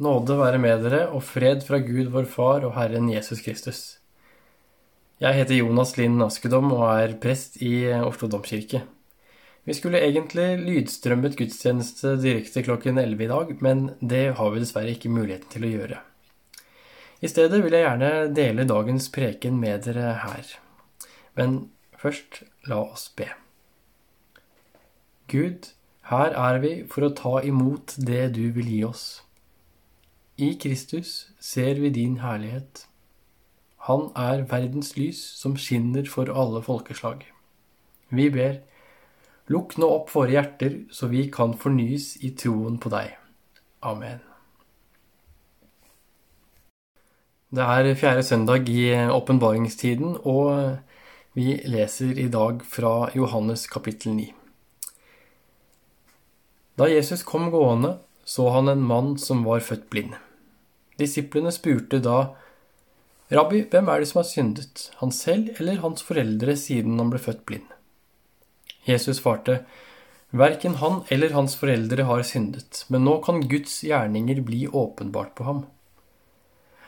Nåde være med dere og fred fra Gud vår Far og Herren Jesus Kristus. Jeg heter Jonas Lind Askedom og er prest i Oslo domkirke. Vi skulle egentlig lydstrømmet gudstjeneste direkte klokken 11 i dag, men det har vi dessverre ikke muligheten til å gjøre. I stedet vil jeg gjerne dele dagens preken med dere her. Men først, la oss be. Gud, her er vi for å ta imot det du vil gi oss. I Kristus ser vi din herlighet. Han er verdens lys som skinner for alle folkeslag. Vi ber, lukk nå opp våre hjerter så vi kan fornyes i troen på deg. Amen. Det er fjerde søndag i åpenbaringstiden, og vi leser i dag fra Johannes kapittel 9. Da Jesus kom gående, så han en mann som var født blind. Disiplene spurte da, Rabbi, hvem er det som har syndet, han selv eller hans foreldre siden han ble født blind? Jesus svarte, Verken han eller hans foreldre har syndet, men nå kan Guds gjerninger bli åpenbart på ham.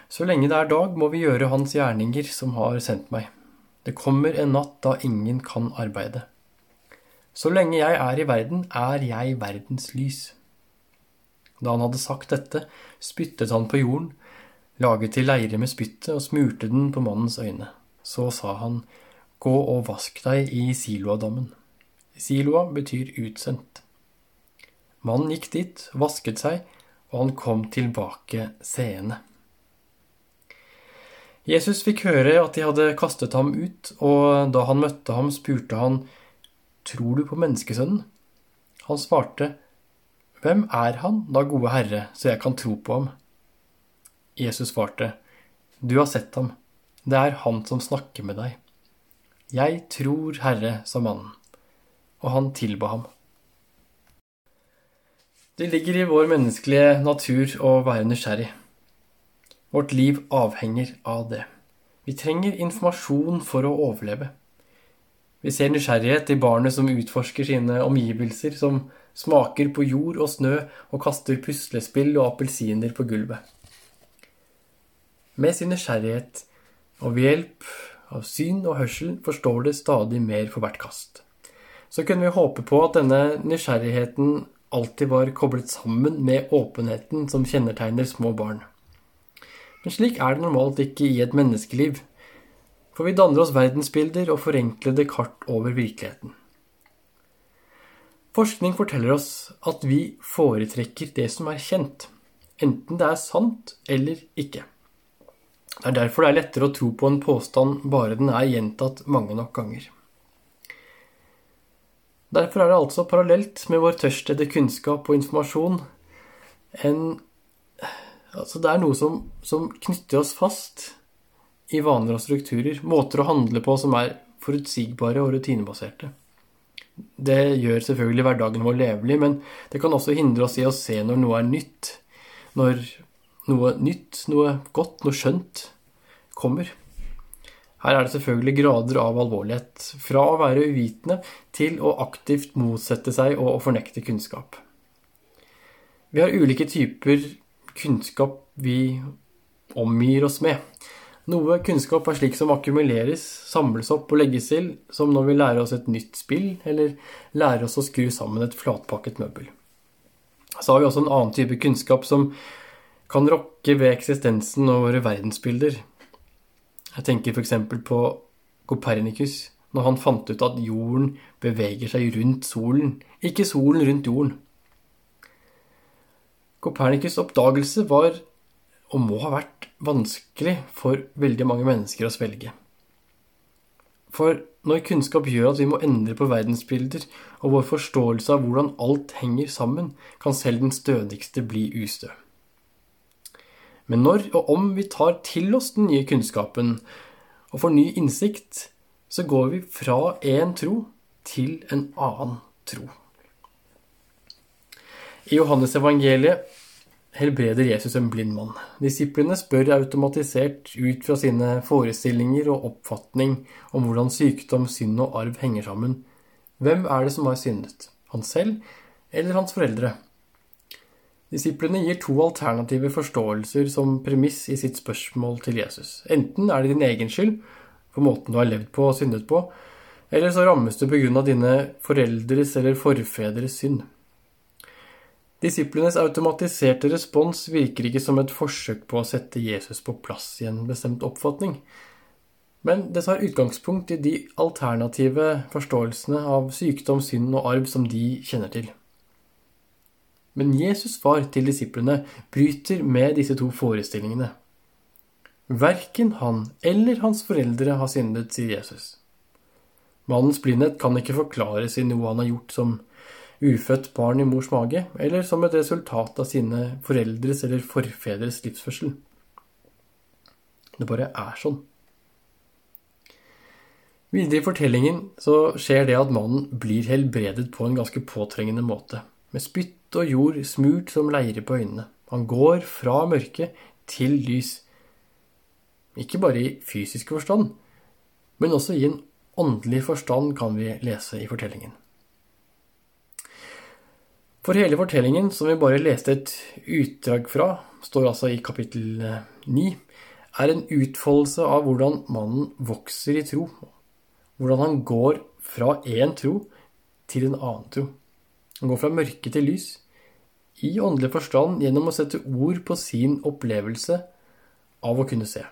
Så lenge det er dag, må vi gjøre hans gjerninger som har sendt meg. Det kommer en natt da ingen kan arbeide. Så lenge jeg er i verden, er jeg verdens lys. Da han hadde sagt dette, spyttet han på jorden, laget til leire med spyttet og smurte den på mannens øyne. Så sa han, Gå og vask deg i Siloadammen. Siloa betyr utsendt. Mannen gikk dit, vasket seg, og han kom tilbake seende. Jesus fikk høre at de hadde kastet ham ut, og da han møtte ham, spurte han, Tror du på menneskesønnen? Han svarte, hvem er han, da gode Herre, så jeg kan tro på ham? Jesus svarte, Du har sett ham, det er han som snakker med deg. Jeg tror Herre, sa mannen, og han tilba ham. Det ligger i vår menneskelige natur å være nysgjerrig. Vårt liv avhenger av det. Vi trenger informasjon for å overleve. Vi ser nysgjerrighet i barnet som utforsker sine omgivelser, som smaker på jord og snø og kaster puslespill og appelsiner på gulvet. Med sin nysgjerrighet og ved hjelp av syn og hørsel forstår det stadig mer for hvert kast. Så kunne vi håpe på at denne nysgjerrigheten alltid var koblet sammen med åpenheten som kjennetegner små barn. Men slik er det normalt ikke i et menneskeliv, for vi danner oss verdensbilder og forenklede kart over virkeligheten. Forskning forteller oss at vi foretrekker det som er kjent, enten det er sant eller ikke. Det er derfor det er lettere å tro på en påstand bare den er gjentatt mange nok ganger. Derfor er det altså parallelt med vår tørst etter kunnskap og informasjon en Altså, det er noe som, som knytter oss fast i vaner og strukturer, måter å handle på som er forutsigbare og rutinebaserte. Det gjør selvfølgelig hverdagen vår levelig, men det kan også hindre oss i å se når noe er nytt. Når noe nytt, noe godt, noe skjønt kommer. Her er det selvfølgelig grader av alvorlighet. Fra å være uvitende til å aktivt motsette seg og fornekte kunnskap. Vi har ulike typer kunnskap vi omgir oss med. Noe kunnskap er slik som akkumuleres, samles opp og legges til, som når vi lærer oss et nytt spill, eller lærer oss å skru sammen et flatpakket møbel. Så har vi også en annen type kunnskap som kan rokke ved eksistensen og våre verdensbilder. Jeg tenker f.eks. på Kopernikus, når han fant ut at jorden beveger seg rundt solen, ikke solen rundt jorden. Kopernikus' oppdagelse var og må ha vært vanskelig for veldig mange mennesker å svelge. For når kunnskap gjør at vi må endre på verdensbilder og vår forståelse av hvordan alt henger sammen, kan selv den stødigste bli ustø. Men når og om vi tar til oss den nye kunnskapen og får ny innsikt, så går vi fra én tro til en annen tro. I Johannes evangeliet helbreder Jesus en blind mann. Disiplene spør automatisert ut fra sine forestillinger og oppfatning om hvordan sykdom, synd og arv henger sammen. Hvem er det som har syndet? Han selv eller hans foreldre? Disiplene gir to alternative forståelser som premiss i sitt spørsmål til Jesus. Enten er det din egen skyld for måten du har levd på og syndet på, eller så rammes du pga. dine foreldres eller forfedres synd. Disiplenes automatiserte respons virker ikke som et forsøk på å sette Jesus på plass i en bestemt oppfatning, men det tar utgangspunkt i de alternative forståelsene av sykdom, synd og arv som de kjenner til. Men Jesus' far til disiplene bryter med disse to forestillingene. Verken han eller hans foreldre har syndet, sier Jesus. Mannens blindhet kan ikke forklares i noe han har gjort som ufødt barn i mors mage, eller som et resultat av sine foreldres eller forfedres livsførsel. Det bare er sånn. Videre i fortellingen så skjer det at mannen blir helbredet på en ganske påtrengende måte, med spytt og jord smurt som leire på øynene. Han går fra mørke til lys. Ikke bare i fysisk forstand, men også i en åndelig forstand, kan vi lese i fortellingen. For hele fortellingen, som vi bare leste et utdrag fra, står altså i kapittel 9, eh, er en utfoldelse av hvordan mannen vokser i tro. Hvordan han går fra én tro til en annen tro. Han går fra mørke til lys i åndelig forstand gjennom å sette ord på sin opplevelse av å kunne se.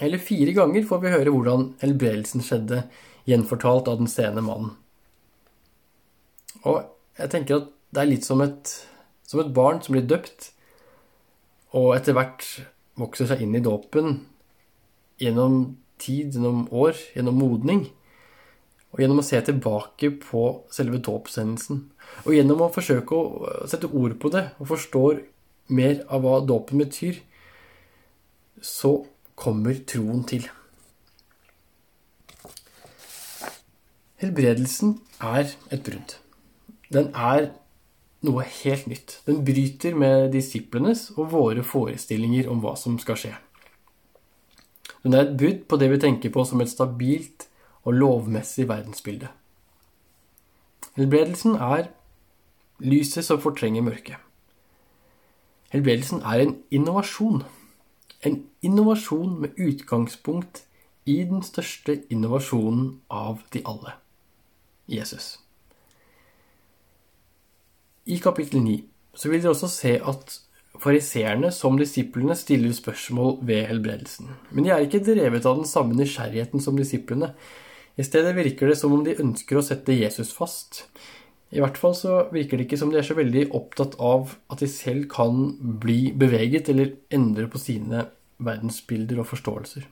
Eller fire ganger får vi høre hvordan helbredelsen skjedde, gjenfortalt av den seende mannen. Og jeg tenker at det er litt som et, som et barn som blir døpt, og etter hvert vokser seg inn i dåpen gjennom tid, gjennom år, gjennom modning. Og gjennom å se tilbake på selve dåpshendelsen. Og gjennom å forsøke å sette ord på det og forstår mer av hva dåpen betyr, så kommer troen til. Helbredelsen er et brudd. Den er noe helt nytt. Den bryter med disiplenes og våre forestillinger om hva som skal skje. Den er et brudd på det vi tenker på som et stabilt og lovmessig verdensbilde. Helbredelsen er lyset som fortrenger mørket. Helbredelsen er en innovasjon. En innovasjon med utgangspunkt i den største innovasjonen av de alle Jesus. I kapittel 9 så vil dere også se at fariseerne som disiplene stiller spørsmål ved helbredelsen. Men de er ikke drevet av den samme nysgjerrigheten som disiplene. I stedet virker det som om de ønsker å sette Jesus fast. I hvert fall så virker det ikke som de er så veldig opptatt av at de selv kan bli beveget eller endre på sine verdensbilder og forståelser.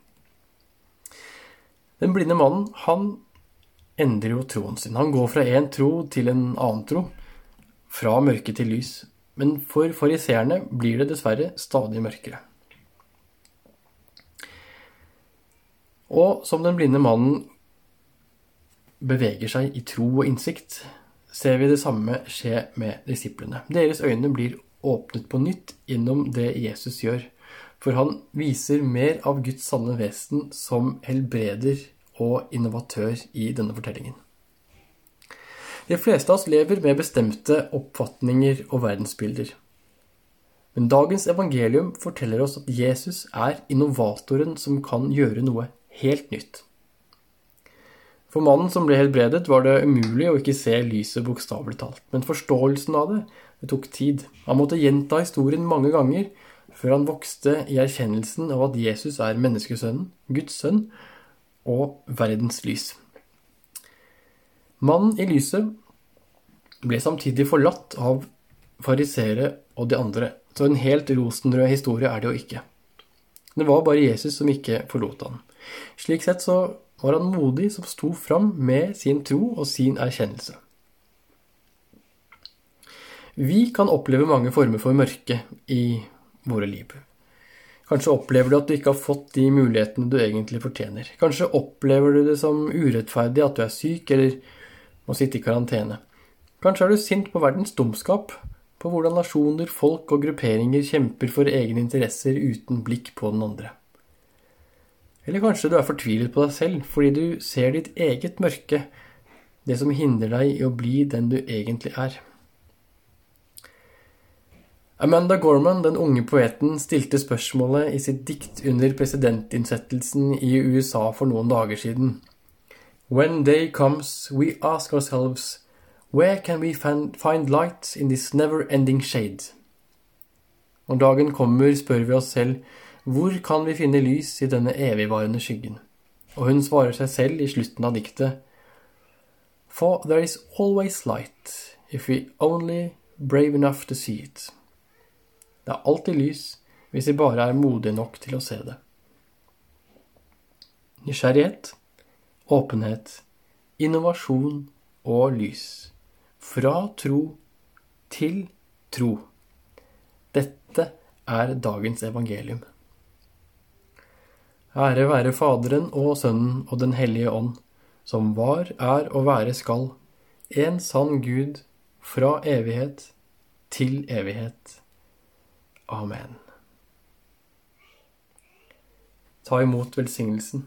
Den blinde mannen, han endrer jo troen sin. Han går fra én tro til en annen tro. Fra mørke til lys. Men for fariseerne blir det dessverre stadig mørkere. Og som den blinde mannen beveger seg i tro og innsikt, ser vi det samme skje med disiplene. Deres øyne blir åpnet på nytt gjennom det Jesus gjør, for han viser mer av Guds sanne vesen som helbreder og innovatør i denne fortellingen. De fleste av oss lever med bestemte oppfatninger og verdensbilder. Men dagens evangelium forteller oss at Jesus er innovatoren som kan gjøre noe helt nytt. For mannen som ble helbredet, var det umulig å ikke se lyset bokstavelig talt. Men forståelsen av det, det tok tid. Han måtte gjenta historien mange ganger før han vokste i erkjennelsen av at Jesus er menneskesønnen, Guds sønn, og verdens lys. Mannen i lyset ble samtidig forlatt av farisere og de andre, så en helt rosenrød historie er det jo ikke. Det var bare Jesus som ikke forlot han. Slik sett så var han modig som sto fram med sin tro og sin erkjennelse. Vi kan oppleve mange former for mørke i våre liv. Kanskje opplever du at du ikke har fått de mulighetene du egentlig fortjener. Kanskje opplever du det som urettferdig at du er syk eller må sitte i karantene. Kanskje er du sint på verdens dumskap, på hvordan nasjoner, folk og grupperinger kjemper for egne interesser uten blikk på den andre. Eller kanskje du er fortvilet på deg selv fordi du ser ditt eget mørke, det som hindrer deg i å bli den du egentlig er. Amanda Gorman, den unge poeten, stilte spørsmålet i sitt dikt under presidentinnsettelsen i USA for noen dager siden. When day comes, we ask ourselves, where can we find light in this never-ending shade? Når dagen kommer, spør vi oss selv, hvor kan vi finne lys i denne evigvarende skyggen? Og hun svarer seg selv i slutten av diktet, For there is always light, if we only brave enough to see it. Det er alltid lys hvis vi bare er modige nok til å se det. Nysgjerrighet, åpenhet, innovasjon og lys. Fra tro til tro. Dette er dagens evangelium. Ære være Faderen og Sønnen og Den hellige ånd, som var, er og være skal, en sann Gud, fra evighet til evighet. Amen. Ta imot velsignelsen.